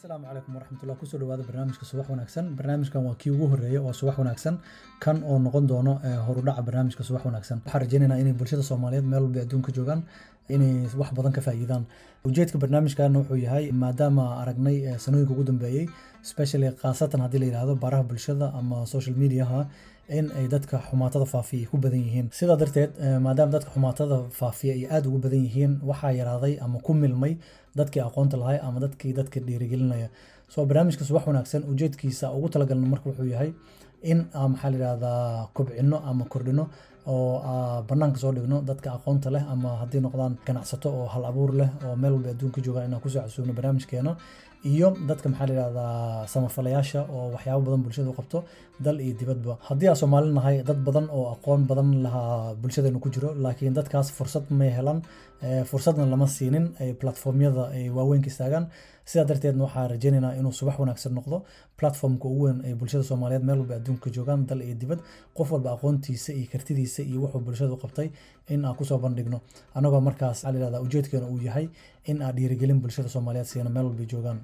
asalaamu calaykum waraxmatullah ku soo dhawaada barnaamijka subax wanaagsan. Barnaamijkan waa kii ugu horreeya oo subax wanaagsan. Kan oo noqon doono horudhaca barnaamijka subax wanaagsan. Waxaan rajeynaynaa inay bulshada soomaaliyeed meel walba adduunka joogaan inay wax badan ka faa'iidaan. Ujeedka barnaamijkan wuxuu yahay maadaama aragnay sanooyinka ugu dambeeyey especially khaasatan haddii la yidhaahdo baraha bulshada ama social mediaha in ay dadka xumaatada faafiya ku badan yihiin. Sidaa darteed maadaama dadka xumaatada faafiya ay aada ugu badan yihiin waxaa yaraaday ama ku milmay dadkii aqoonta lahay ama dadkii dadka dhiirigelinaya. So barnaamijka subax wanaagsan ujeedkiisa ugu talagalno marka wuxuu yahay in maxaa la yidhahdaa kobcino ama kordhino oo banaanka soo dhigno dadka aqoonta leh ama haddii noqdaan ganacsato oo hal abuur leh oo meel walba adduunka joogaan inaan ku soo casuubno barnaamijkeena. Iyo dadka maxaa la yidhahdaa samafalayaasha oo waxyaabo badan bulshada u qabto dal iyo dibadba. Haddii aan soomaali nahay dad badan oo aqoon badan lahaa bulshadeenu ku jiro laakiin dadkaas fursad may helan fursadna lama siinin platformyada ay waaweynka istaagaan. Sidaa darteedna waxaa rajeynaynaa inuu subax wanaagsan noqdo platformka ugu weyn ay bulshada soomaaliyeed meel walba adduunka joogaan dal iyo dibad. Qof walba aqoontiisa iyo kartidiisa iyo wuxuu bulshada u qabtay in aan ku soo bandhigno. Anagoo markaas waxaa ujeedkeena uu yahay in aan dhiirigelin bulshada soomaaliyeed siina meel walba joogaan.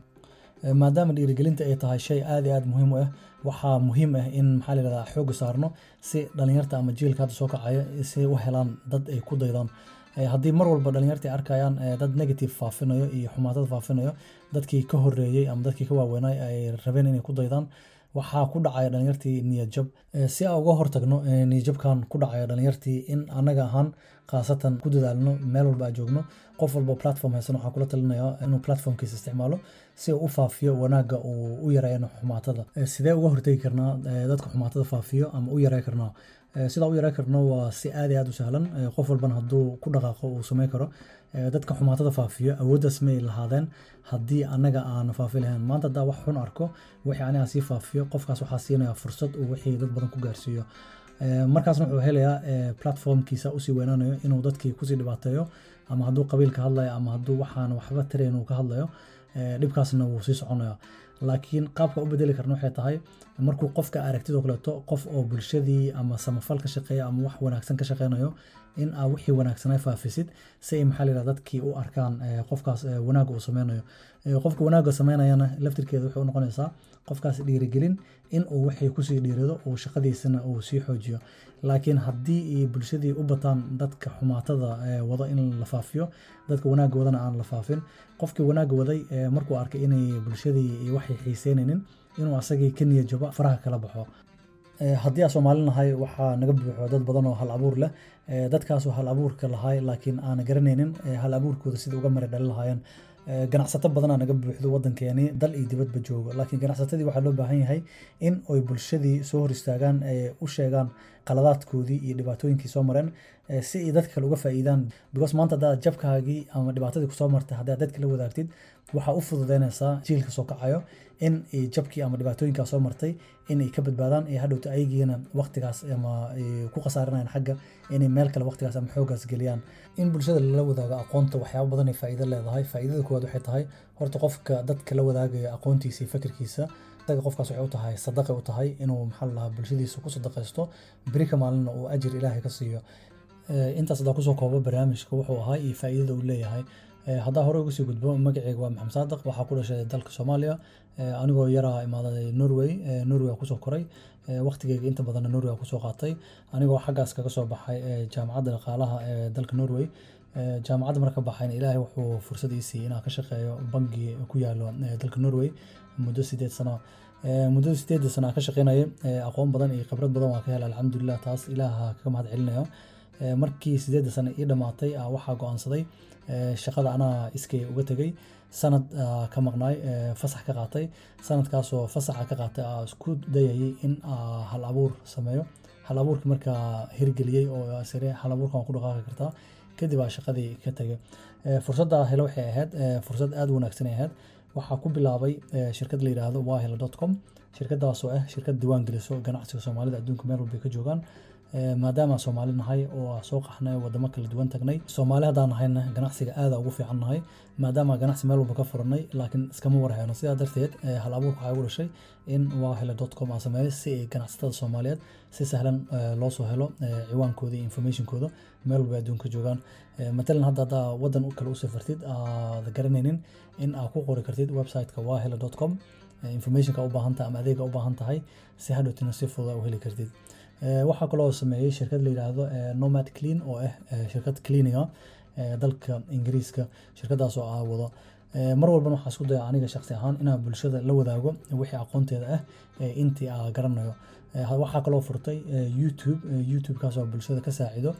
Maadaama dhiirigelinta ay tahay shay aada iyo aada muhiim u ah waxaa muhiim ah in maxaa la yidhahdaa xooga saarno si dhalinyarta ama jiilka hadda soo kacaya si u helaan dad ay ku daydaan. Haddii mar walba dhalinyarta ay arkayaan dad negative faafinayo iyo xumaatada faafinayo dadkii ka horeeyey ama dadkii ka waaweynay ay rabeen inay ku daydaan waxaa ku dhacaya dhalinyartii niyadjab si aan uga hortagno niyadjabkan ku dhacaya dhalinyartii in anaga ahaan khaasatan ku dadaalno meel walba aan joogno qof walba platform haysan waxaa kula talinaya inuu platformkiisa isticmaalo si uu u faafiyo wanaagga uu u yareeyo xumaatada sidee uga hortegi karnaa dadka xumaatada faafiyo ama u yarey karnaa sidaa u yarey karno waa si aada iyo aada u sahlan. Qof walbana hadduu ku dhaqaaqo uu sameyn karo dadka xumaatada faafiyo awooddaas may lahaadeen haddii anaga aan faafi lahayn. Maanta haddaa wax xun arko wixii aniga sii faafiyo qofkaas waxaa siinaya fursad uu wixii dad badan ku gaarsiiyo. Markaasna wuxuu helayaa platformkiisa u sii weynaanayo inuu dadkii ku sii dhibaateeyo ama hadduu qabiil ka hadlayo ama hadduu waxaan waxba tarayn uu ka hadlayo dhibkaasna wuu sii soconaya laakiin qaabka u bedeli karna waxay tahay markuu qofka aragtidoo kaleeto qof oo bulshadii ama samafal ka shaqeeya ama wax wanaagsan ka shaqeynayo in aa wixii wanaagsanay faafisid si ay maxaa la dadkii u arkaan qofkaas wanaagga uu sameynayo. Qofka wanaagga sameynayana laftirkeeda waxay u noqonaysaa qofkaas dhiirigelin in uu wixii ku sii dhiirido uu shaqadiisana uu sii xoojiyo. Laakiin haddii bulshadii u bataan dadka xumaatada wado in la faafiyo dadka wanaagga wadana aan la faafin qofkii wanaagga waday markuu arkay inay bulshadii waxay xiiseynaynin inuu asagii ka niyad jabo faraha kala baxo. Haddii aan soomaali nahay waxaa naga buuxo dad badan oo hal abuur leh. Dadkaasoo hal abuurka lahay laakiin aan garanaynin hal abuurkooda sida uga mari dhali lahaayeen. Ganacsato badanaa naga buuxdo wadankeeni dal iyo dibadba joogo. Laakiin ganacsatadii waxaa loo baahan yahay in ay bulshadii soo hor istaagaan u sheegaan qaladaadkoodii iyo dhibaatooyinkii soo mareen si ay dadka kale uga faa'iidaan. Because maanta haddaad jabkaagii ama dhibaatadii ku soo martay haddaad dadka la wadaagtid waxaa u fududeynaysaa jiilka soo kacayo in jabkii ama dhibaatooyinkaa soo martay in ay ka badbaadaan ee hadhowta ayagiina waqtigaas ama ku khasaaranayaan xagga inay meel kale waqtigaas ama xoogaas geliyaan. In bulshada lala wadaago aqoonta waxyaabo badan ay faa'iido leedahay. Faa'iidada koowaad waxay tahay horta qofka dadka la wadaagaya aqoontiisa iyo fikirkiisa isaga qofkaas waxay u tahay sadaqa u tahay inuu maxaa lahaa bulshadiisa ku sadaqaysto beri ka maalina uu ajir ilaahay ka siiyo. Intaas haddaa ku soo koobo barnaamijka wuxuu ahaa iyo faa'iidada uu leeyahay haddaa hore uga sii gudbo magaceyga waa maxamed saadiq. Waxaa ku dhashay dalka soomaaliya. Anigoo yaraa imaaday norway. Norway ku soo koray. Waqtigeyga inta badanna norway ku soo qaatay. Anigoo xaggaas kaga soo baxay jaamacadda dhaqaalaha ee dalka norway. Jaamacadda marka baxayna ilaahay wuxuu fursad ii siiyey inaan ka shaqeeyo bangi ku yaalo dalka norway muddo sideed sano. Muddada sideedda sano aan ka shaqeynayay. Aqoon badan iyo khibrad badan waan ka helay alxamdulilah taas ilaaha kaga mahad celinayo markii sideedda sano ii dhammaatay waxaa go'aansaday shaqada anaa iskay uga tegay. Sanad ka maqnaay fasax ka qaatay. Sanadkaasoo fasaxa ka qaatay aa isku dayayay in hal abuur sameeyo. Hal abuurkii markaa hirgeliyey oo hal abuurkan ku dhaqaaqi kartaa. Kadib aa shaqadii ka tegay. Fursadda hele waxay ahayd fursad aada u wanaagsan ay ahayd. Waxaa ku bilaabay shirkad la yidhaahdo wahela dot com. Shirkadaasoo ah shirkad diiwaan geliso ganacsiga soomaalida. Adduunka meel walbay ka joogaan maadaama soomaali nahay oo soo qaxnay wadamo kala duwan tagnay soomaali haddaan nahayna ganacsiga aada ugu fiican nahay maadaama ganacsi meel walba ka furanay laakiin iskama warhayno. Sidaa darteed hal abuurka waxaa igu dhashay in wahele com aan sameeyo si ay ganacsatada soomaaliyeed si sahlan loo soo helo ciwaankooda iyo informationkooda meel walba adduunka joogaan. Matalan hadda haddaa wadan kale u aad garanaynin in aad ku qori kartid websiteka wahele com informationka u baahan ama adeega u baahan tahay si hadhowtina si fududa u heli kartid waxaa kaloo sameeyey shirkad la yidhaahdo nomad clean oo ah shirkad cleaninga dalka ingiriiska shirkadaas oo aa wado mar walbana waxaa isku daya aniga shaqsi ahaan inaan bulshada la wadaago wixii aqoonteeda ah intii aa garanayo. Waxaa kaloo furtay youtube youtubekaas bulshada ka saacido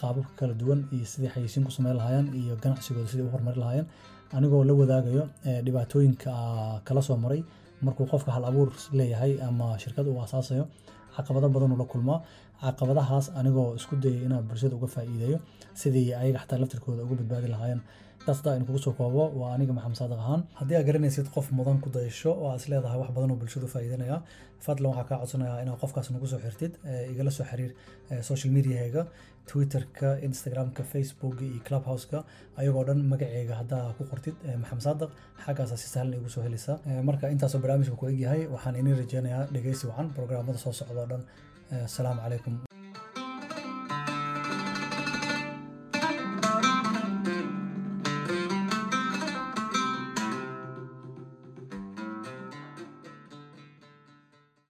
qaababka kala duwan iyo sidii xayeysiin ku sameyn lahaayeen iyo ganacsigooda sidii u horumari lahaayeen. Anigoo la wadaagayo dhibaatooyinka kala soo maray markuu qofka hal abuur leeyahay ama shirkad uu asaasayo caqabado badan uu la kulmaa caqabadahaas anigoo isku dayay inaan bulshada uga faa'iideeyo sidii ayaga xataa laftirkooda uga badbaadi lahaayeen intaas hadaa kugu soo koobo waa aniga maxamed saadiq ahaan. Haddii aad garanaysid qof mudan ku dayasho oo aad is leedahay wax badan oo bulshada u faa'iidanaya fadlan waxaa kaa codsanayaa inaad qofkaas nagu soo xirtid igala soo xiriir social mediahayga twitterka instagramka facebooka iyo clubhouseka ayagoo dhan magaceyga haddaa ku qortid maxamed saadiq xaggaasa si sahlan igu soo helaysaa marka intaasoo barnaamijka ku egyahay waxaan inii rajeynayaa dhegeysi wacan programmada soo socda oo dhan. Asalaamu calaykum